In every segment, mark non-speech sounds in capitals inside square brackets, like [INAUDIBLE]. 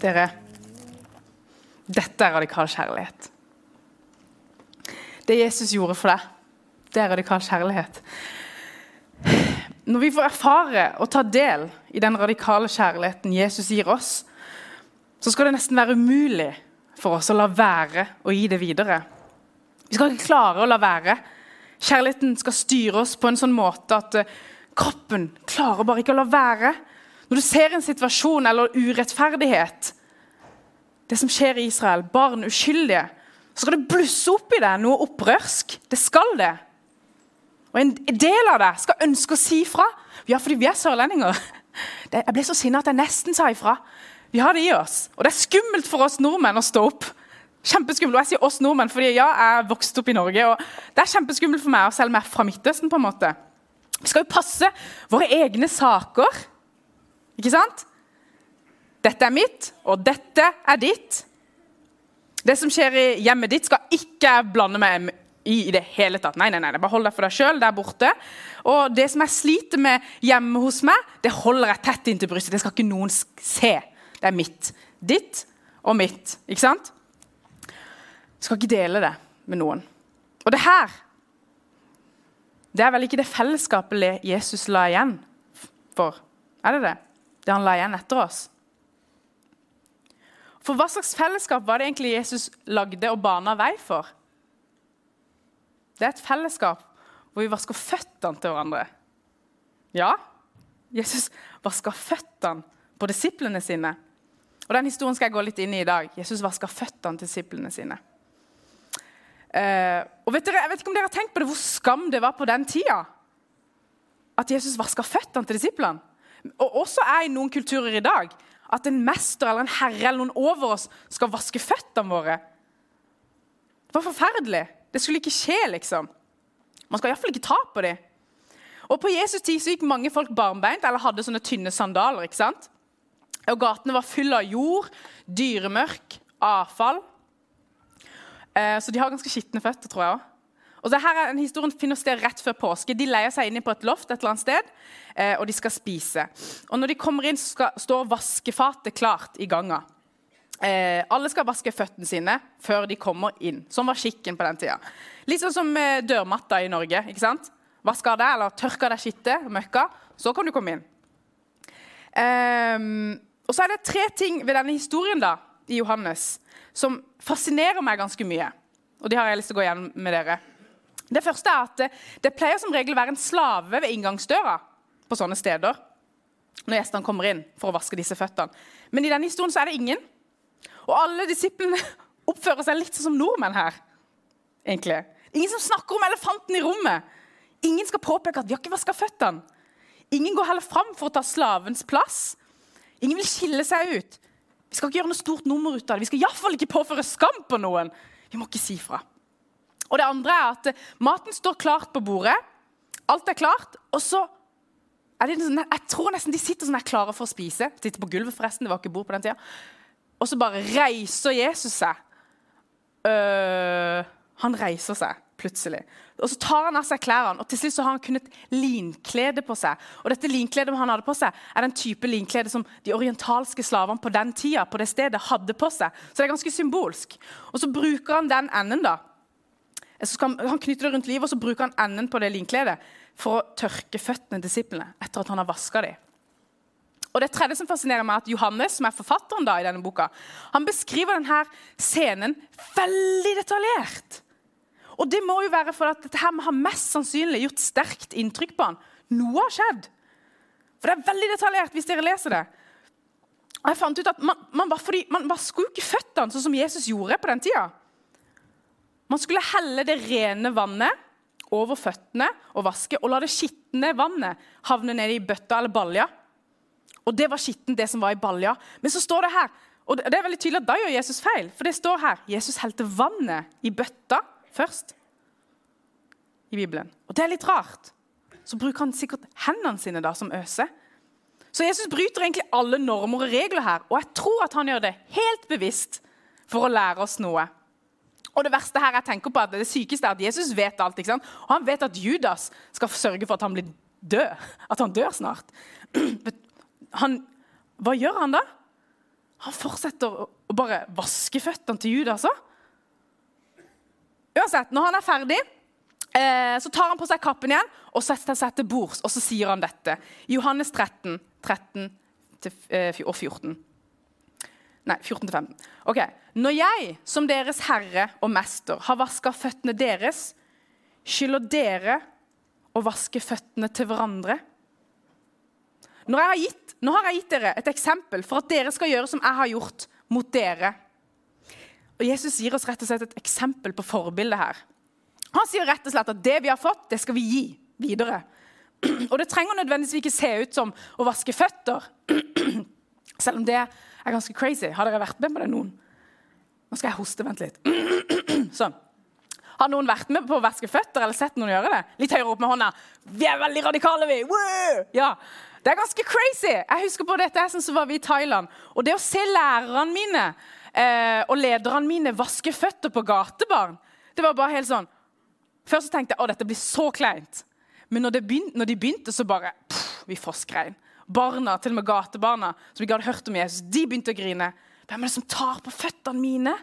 Dere, dette er radikal kjærlighet. Det Jesus gjorde for deg, det er radikal kjærlighet. Når vi får erfare og ta del i den radikale kjærligheten Jesus gir oss, så skal det nesten være umulig for oss å la være å gi det videre. Vi skal ikke klare å la være. Kjærligheten skal styre oss på en sånn måte at eh, kroppen klarer bare ikke å la være. Når du ser en situasjon eller urettferdighet, det som skjer i Israel, barn uskyldige, så skal det blusse opp i deg noe opprørsk. Det skal det. Og en del av deg skal ønske å si fra. Ja, fordi vi er sørlendinger. Jeg ble så sinna at jeg nesten sa ifra. Vi har det i oss. Og det er skummelt for oss nordmenn å stå opp. Kjempeskummelt. Og jeg sier oss nordmenn, fordi ja, jeg vokst opp i Norge. og Det er kjempeskummelt for meg, selv om jeg er fra Midtøsten. på en måte. Vi skal jo passe våre egne saker. Ikke sant? Dette er mitt, og dette er ditt. Det som skjer i hjemmet ditt, skal ikke blande meg i i det hele tatt. Nei, nei, nei, Bare hold deg for deg sjøl der borte. Og det som jeg sliter med hjemme hos meg, det holder jeg tett inntil brystet. Det skal ikke noen se. Det er mitt. Ditt og mitt. Ikke sant? Jeg skal ikke dele det med noen. Og det her Det er vel ikke det fellesskapet Jesus la igjen for? Er det det? Det han la igjen etter oss. For hva slags fellesskap var det egentlig Jesus lagde og bana vei for? Det er et fellesskap hvor vi vasker føttene til hverandre. Ja, Jesus vasker føttene på disiplene sine. Og Den historien skal jeg gå litt inn i i dag. Jesus vasker føttene til disiplene sine. Uh, og vet dere, Jeg vet ikke om dere har tenkt på det, hvor skam det var på den tida. At Jesus vaska føttene til disiplene og også er i noen kulturer i dag, at en mester eller en herre eller noen over oss skal vaske føttene våre. Det var forferdelig. Det skulle ikke skje, liksom. Man skal iallfall ikke ta på dem. Og På Jesus tid så gikk mange folk barmbeint eller hadde sånne tynne sandaler. ikke sant? Og Gatene var fulle av jord, dyremørk, avfall. Eh, så de har ganske skitne føtter, tror jeg òg. Og så her er en Historien finner sted rett før påske. De leier seg inn på et loft et eller annet sted, eh, og de skal spise. Og Når de kommer inn, skal, står vaskefatet klart i ganga. Eh, alle skal vaske føttene sine før de kommer inn. Sånn var skikken på den tida. Litt sånn som eh, dørmatta i Norge. ikke sant? Vasker deg eller tørker deg skittet, møkka, så kan du komme inn. Eh, og så er det tre ting ved denne historien da, i Johannes som fascinerer meg ganske mye. Og de har jeg lyst til å gå igjen med dere. Det første er at det, pleier som regel å være en slave ved inngangsdøra på sånne steder når gjestene kommer inn for å vaske disse føttene. Men i denne historien så er det ingen. Og alle disiplene [LAUGHS] oppfører seg litt som nordmenn her. egentlig. Ingen som snakker om elefanten i rommet. Ingen skal påpeke at vi har ikke vaska føttene. Ingen går heller fram for å ta slavens plass. Ingen vil skille seg ut. Vi skal ikke gjøre noe stort nummer ut av det. Vi skal iallfall ikke påføre skam på noen. Vi må ikke si fra. Og det andre er at maten står klart på bordet. Alt er klart. Og så er det sånn, Jeg tror nesten de sitter sånn her klare for å spise. Sitter på gulvet, forresten. Det var ikke bord på den tida. Og så bare reiser Jesus seg. Uh, han reiser seg plutselig. Og Så tar han av seg klærne, og til slutt så har han kunnet linklede på seg. Og dette linkledet han hadde på seg, er den type linklede som de orientalske slavene på den tida, på det stedet hadde på seg. Så det er ganske symbolsk. Og så bruker han den enden da, han, han knytter det rundt livet og så bruker han enden på det linkledet for å tørke føttene til disiplene etter at han har vaska dem. Og det tredje som fascinerer meg, er at Johannes, som er forfatteren da i denne boka, han beskriver denne scenen veldig detaljert. Og det må jo være for at dette her har mest sannsynlig gjort sterkt inntrykk på han. Noe har skjedd. For det er veldig detaljert hvis dere leser det. Og jeg fant ut at Man, man, fordi, man skulle ikke føttene sånn som Jesus gjorde på den tida. Man skulle helle det rene vannet over føttene og vaske, og la det skitne vannet havne ned i bøtta eller balja. Og det var skittent, det som var i balja. Men så står det her, og det er veldig tydelig at da gjør Jesus feil. For det står her Jesus helte vannet i bøtta først i Bibelen. Og det er litt rart. Så bruker han sikkert hendene sine da som øse. Så Jesus bryter egentlig alle normer og regler her. Og jeg tror at han gjør det helt bevisst for å lære oss noe. Og Det verste her jeg tenker på at det sykeste er at Jesus vet alt. ikke sant? Og han vet at Judas skal sørge for at han blir død. At han dør snart. [CLEARS THROAT] Han, hva gjør han da? Han fortsetter å bare vaske føttene til Judas. Altså. Uansett, når han er ferdig, eh, så tar han på seg kappen igjen og setter seg til bords. Og så sier han dette. Johannes 13, 13 eh, og 14. Nei, 14 til 15. Ok. Når jeg, som deres herre og mester, har vaska føttene deres, skylder dere å vaske føttene til hverandre? Nå har, jeg gitt, nå har jeg gitt dere et eksempel for at dere skal gjøre som jeg har gjort mot dere. Og Jesus gir oss rett og slett et eksempel på forbildet her. Han sier rett og slett at det vi har fått, det skal vi gi videre. Og det trenger nødvendigvis ikke se ut som å vaske føtter. [CLEARS THROAT] Selv om det er ganske crazy. Har dere vært med på det, noen? Nå skal jeg hoste. Vent litt. [CLEARS THROAT] Sånn. Har noen vært med på å vaske føtter eller sett noen gjøre det? Litt høyere opp med hånda. Vi er veldig radikale, vi! Woo! Ja, Det er ganske crazy. Jeg husker på dette jeg så var vi i Thailand. Og det å se lærerne mine eh, og lederne mine vaske føtter på gatebarn, det var bare helt sånn Først så tenkte jeg å, dette blir så kleint. Men når, begynte, når de begynte, så bare pff, Vi foskrein. Barna, til og med gatebarna, som ikke hadde hørt om Jesus, de begynte å grine. Hvem er det som tar på føttene mine?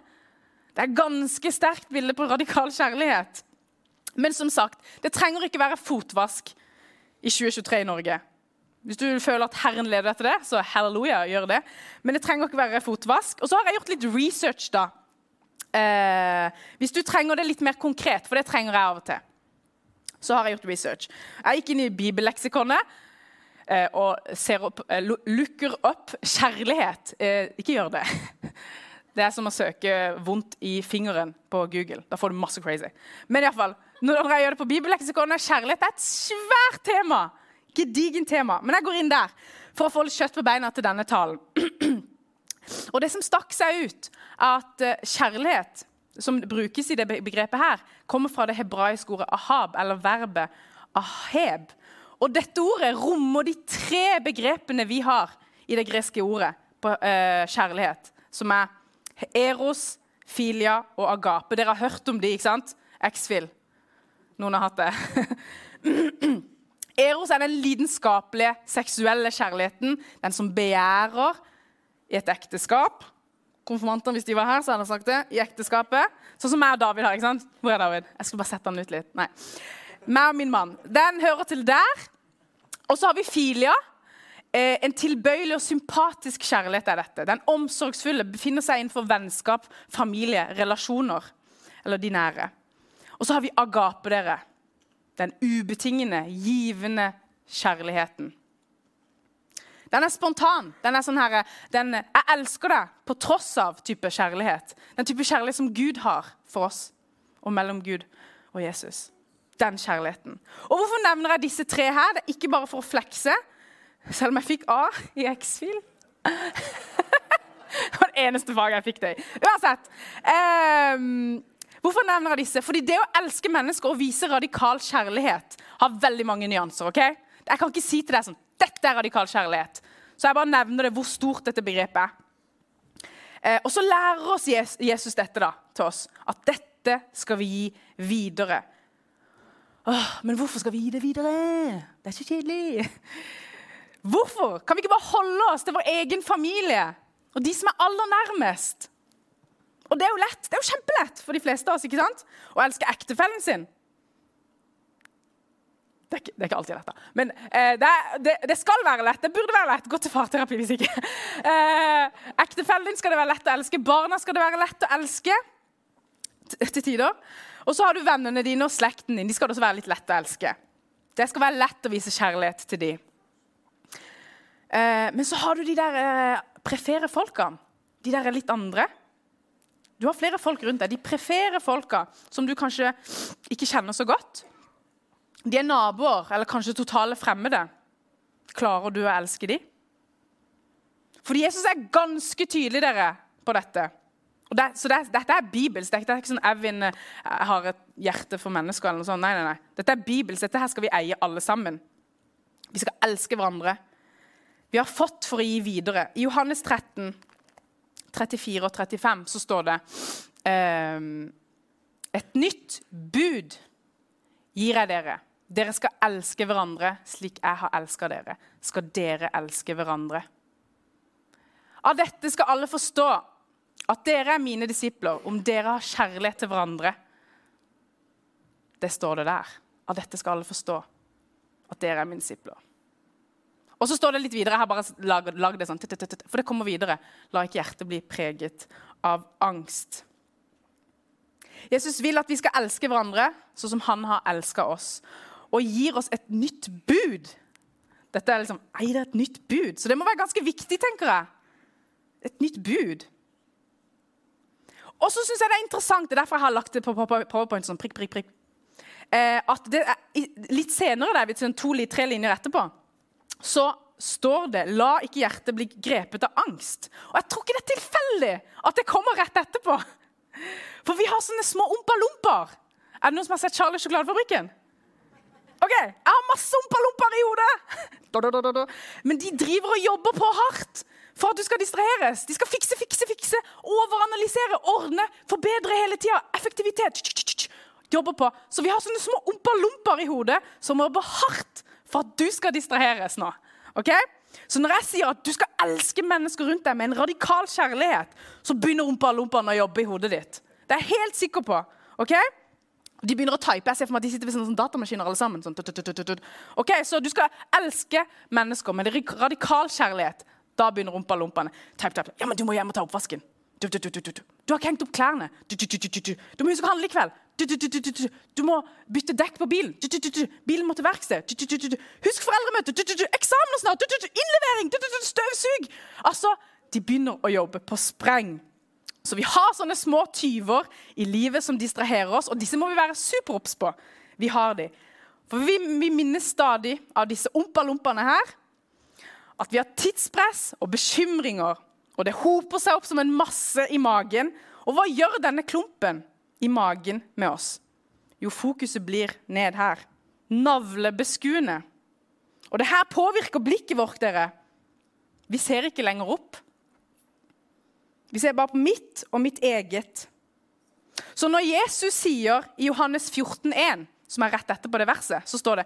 Det er et ganske sterkt bilde på radikal kjærlighet. Men som sagt, det trenger ikke være fotvask i 2023 i Norge. Hvis du føler at Herren leder etter det, så halleluja, gjør det. Men det trenger ikke være fotvask. Og så har jeg gjort litt research, da. Eh, hvis du trenger det litt mer konkret, for det trenger jeg av og til, så har jeg gjort research. Jeg gikk inn i bibelleksikonet og opp, eh, lukker opp kjærlighet. Eh, ikke gjør det. [LAUGHS] Det er som å søke 'vondt i fingeren' på Google. Da får du masse crazy. Men i fall, når jeg gjør det på bibelleksikonet, kjærlighet er et svært tema. Gedigent tema. Men jeg går inn der for å få litt kjøtt på beina til denne talen. [CLEARS THROAT] Og det som stakk seg ut, er at eh, kjærlighet, som brukes i det begrepet her, kommer fra det hebraiske ordet ahab, eller verbet aheb. Og dette ordet rommer de tre begrepene vi har i det greske ordet på uh, kjærlighet, som er eros, filia og agape. Dere har hørt om de, ikke sant? X-fil. Noen har hatt det. [CLEARS THROAT] eros er den lidenskapelige seksuelle kjærligheten, den som begjærer i et ekteskap. Konfirmantene, hvis de var her, så hadde de sagt det. I ekteskapet. Sånn som meg og David har. ikke sant? Hvor er David? Jeg skulle bare sette han ut litt. Nei. Meg og min mann. Den hører til der. Og så har vi filia. Eh, en tilbøyelig og sympatisk kjærlighet er dette. Den omsorgsfulle befinner seg innenfor vennskap, familie, relasjoner. Eller de nære. Og så har vi agape, dere. Den ubetingende, givende kjærligheten. Den er spontan. Den er sånn her, den, 'Jeg elsker deg' på tross av type kjærlighet. Den type kjærlighet som Gud har for oss, og mellom Gud og Jesus. Den kjærligheten. Og Hvorfor nevner jeg disse tre her? Det er ikke bare for å flekse, selv om jeg fikk A i X-fil. det var det eneste faget jeg fikk det i. Uansett. Um, hvorfor nevner jeg disse? Fordi det å elske mennesker og vise radikal kjærlighet har veldig mange nyanser. ok? Jeg kan ikke si til deg sånn dette er radikal kjærlighet. Så jeg bare nevner det hvor stort dette begrepet er. Eh, og så lærer oss Jesus dette da, til oss. At dette skal vi gi videre. Åh, men hvorfor skal vi gi det videre? Det er så kjedelig. Hvorfor? Kan vi ikke bare holde oss til vår egen familie og de som er aller nærmest? Og det er jo lett. Det er jo kjempelett for de fleste av oss ikke sant? å elske ektefellen sin. Det er, ikke, det er, ikke, alltid lett, da. Men eh, det, det, det, skal være lett. Det burde være lett. Gå til farterapi hvis ikke. [LAUGHS] Eh, Ektefellen din skal det være lett å elske. Barna skal det være lett å elske til tider. Og så har du vennene dine og slekten din. De skal også være litt lett å elske. Det skal være lett å vise kjærlighet til dem. Eh, men så har du de der eh, prefere folkene. De der er litt andre. Du har flere folk rundt deg. De prefere folka som du kanskje ikke kjenner så godt. De er naboer eller kanskje totale fremmede. Klarer du å elske dem? Fordi Jesus er ganske tydelig dere, på dette. Det, så det, Dette er bibelsk. Dette er ikke sånn Evin eh, har et hjerte for mennesker. eller noe sånt. Nei, nei, nei. Dette er bibelsk. Dette her skal vi eie alle sammen. Vi skal elske hverandre. Vi har fått for å gi videre. I Johannes 13, 34 og 35 så står det eh, Et nytt bud gir jeg dere dere skal elske hverandre slik jeg har elska dere. Skal dere elske hverandre? Av dette skal alle forstå at dere er mine disipler, om dere har kjærlighet til hverandre. Det står det der. Av dette skal alle forstå at dere er mine disipler. Og så står det litt videre. Jeg har bare laget det sånn, For det kommer videre. La ikke hjertet bli preget av angst. Jesus vil at vi skal elske hverandre sånn som han har elska oss, og gir oss et nytt bud. Dette er liksom, ei, det er et nytt bud, så det må være ganske viktig, tenker jeg. Et nytt bud. Og så syns jeg det er interessant, det er derfor jeg har lagt det på powerpoint sånn prikk, prikk, prikk. Eh, at det er, litt senere, der, sånn to-tre linjer etterpå, så står det 'La ikke hjertet bli grepet av angst'. Og Jeg tror ikke det er tilfeldig at det kommer rett etterpå. For vi har sånne små ompa-lomper. Er det noen som har sett Charlie sjokoladefabrikken? Ok, Jeg har masse ompa-lomper i hodet! [LAUGHS] Men de driver og jobber på hardt for at du skal distraheres. De skal fikse, fikse, fikse, overanalysere, ordne, forbedre hele tida. Effektivitet. Jobber på. Så vi har sånne små ompa-lomper i hodet som jobber hardt for at du skal distraheres nå. Ok? Så når jeg sier at du skal elske mennesker rundt deg med en radikal kjærlighet, så begynner ompa-lompaene å jobbe i hodet ditt. Det er jeg helt sikker på. ok? De begynner å type. Jeg ser for meg at de sitter ved sånne datamaskiner alle sammen. Sånn, ok, Så du skal elske mennesker med radikal kjærlighet. Da begynner rumpa-lompene. Type. Ja, men du må hjem og ta oppvasken. Du, du, du, du har ikke hengt opp klærne. Du må huske å handle i kveld. Du må bytte dekk på bilen. Bilen må til verksted. Husk foreldremøte. Eksamen snart. Innlevering. Støvsug. Altså, de begynner å jobbe på spreng. Så vi har sånne små tyver i livet som distraherer oss, og disse må vi være superobs på. Vi har de. For vi, vi minnes stadig av disse ompa-lompene her at vi har tidspress og bekymringer, og det hoper seg opp som en masse i magen. Og hva gjør denne klumpen i magen med oss? Jo, fokuset blir ned her. Navlebeskuende. Og det her påvirker blikket vårt, dere. Vi ser ikke lenger opp. Vi ser bare på mitt og mitt eget. Så når Jesus sier i Johannes 14, 14,1 som er rett etterpå det verset, så står det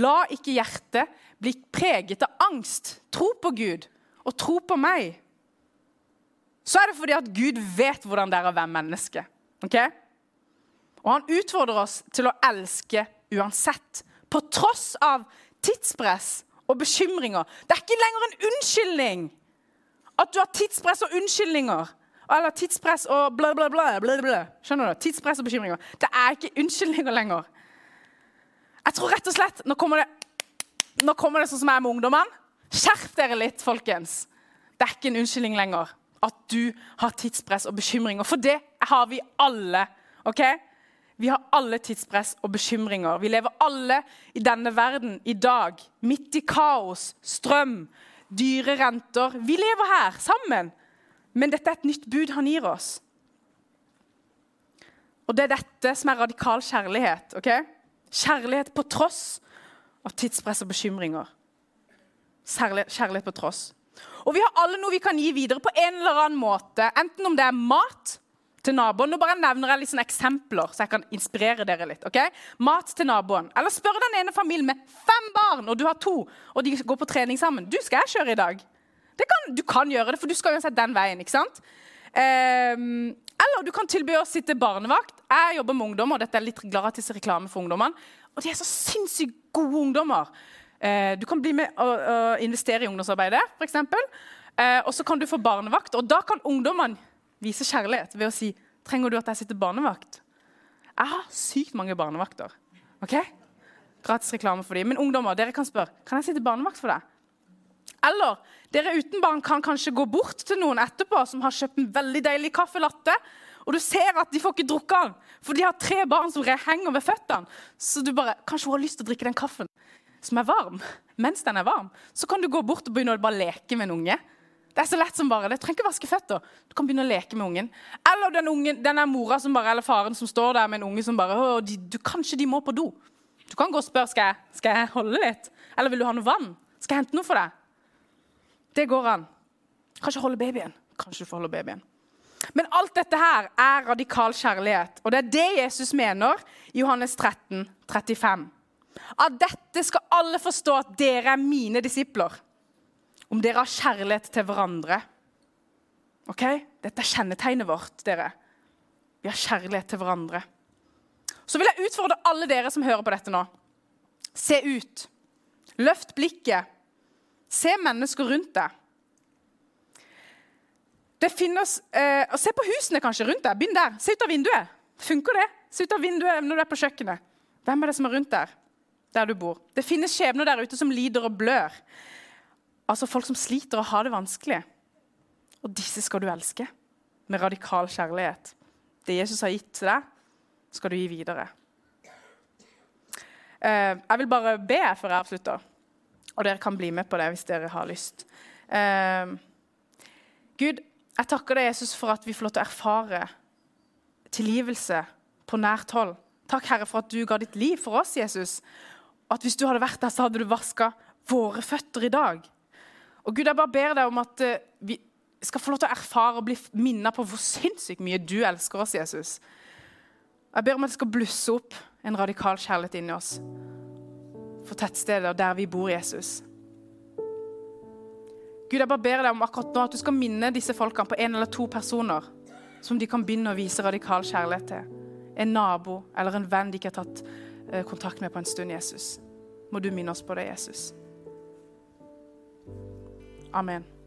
La ikke hjertet bli preget av angst. Tro på Gud og tro på meg. Så er det fordi at Gud vet hvordan det er å være menneske. Okay? Og han utfordrer oss til å elske uansett. På tross av tidspress og bekymringer. Det er ikke lenger en unnskyldning at du har tidspress og unnskyldninger. Eller tidspress og bla, bla, bla. bla, bla. Skjønner du? Tidspress og bekymringer. Det er ikke unnskyldninger lenger. Jeg tror rett og slett Nå kommer det, nå kommer det sånn som jeg er med ungdommene. Skjerp dere litt, folkens. Det er ikke en unnskyldning lenger at du har tidspress og bekymringer. For det har vi alle. ok? Vi har alle tidspress og bekymringer. Vi lever alle i denne verden i dag, midt i kaos, strøm, dyre renter. Vi lever her sammen. Men dette er et nytt bud han gir oss. Og det er dette som er radikal kjærlighet. ok? Kjærlighet på tross av tidspress og bekymringer. Kjærlighet på tross. Og vi har alle noe vi kan gi videre på en eller annen måte. Enten om det er mat til naboen. Nå bare nevner jeg litt sånne eksempler, så jeg kan inspirere dere litt. ok? Mat til naboen. Eller spør den ene familien med fem barn, og du har to, og de går på trening sammen. Du, skal jeg kjøre i dag? Kan, du kan gjøre det, for du skal uansett den veien. ikke sant? Um, eller du kan tilby å sitte barnevakt. Jeg jobber med ungdommer, og dette er litt gratis reklame for ungdommene. Og de er så sinnssykt gode ungdommer. Uh, du kan bli med og, investere i ungdomsarbeidet, f.eks. Uh, og så kan du få barnevakt, og da kan ungdommene vise kjærlighet ved å si trenger du at jeg sitter barnevakt. Jeg har sykt mange barnevakter. ok? Gratis reklame for dem. Men ungdommer, dere kan spørre kan jeg sitte barnevakt for deg. Eller dere uten barn kan kanskje gå bort til noen etterpå som har kjøpt en veldig deilig kaffelatte, og du ser at de får ikke drukket den, for de har tre barn som henger ved føttene. Så du bare Kanskje hun har lyst til å drikke den kaffen som er varm. Mens den er varm, så kan du gå bort og begynne å bare leke med en unge. Det er så lett som bare det. Trenger ikke vaske føtter. Du kan begynne å leke med ungen. Eller den ungen, den er mora bare, eller faren som står der med en unge som bare å, de, du, Kanskje de må på do. Du kan gå og spørre skal jeg, skal jeg holde litt. Eller vil du ha noe vann. Skal jeg hente noe for deg? Det går an. Kanskje holde babyen. Kanskje du får holde babyen. Men alt dette her er radikal kjærlighet. Og det er det Jesus mener i Johannes 13, 35. Av dette skal alle forstå at dere er mine disipler. Om dere har kjærlighet til hverandre. Ok? Dette er kjennetegnet vårt, dere. Vi har kjærlighet til hverandre. Så vil jeg utfordre alle dere som hører på dette nå. Se ut. Løft blikket. Se mennesker rundt deg. Det finnes, eh, Se på husene kanskje rundt deg. Begynn der. Se ut av vinduet. Funker det? Se ut av vinduet når du er på kjøkkenet. Hvem er det som er rundt der? Der du bor. Det finnes skjebner der ute som lider og blør. Altså folk som sliter og har det vanskelig. Og disse skal du elske med radikal kjærlighet. Det Jesus har gitt til deg, skal du gi videre. Eh, jeg vil bare be før jeg avslutter, og dere kan bli med på det hvis dere har lyst. Eh, Gud, jeg takker deg, Jesus, for at vi får lov til å erfare tilgivelse på nært hold. Takk, Herre, for at du ga ditt liv for oss, Jesus. Og at hvis du hadde vært der, så hadde du vaska våre føtter i dag. Og Gud, jeg bare ber deg om at uh, vi skal få lov til å erfare og bli minnet på hvor sinnssykt mye du elsker oss, Jesus. Jeg ber om at det skal blusse opp en radikal kjærlighet inni oss for tettsteder der vi bor, Jesus. Gud, jeg bare ber deg om akkurat nå at du skal minne disse folkene på en eller to personer som de kan begynne å vise radikal kjærlighet til. En nabo eller en venn de ikke har tatt eh, kontakt med på en stund, Jesus. Må du minne oss på det, Jesus. Amen.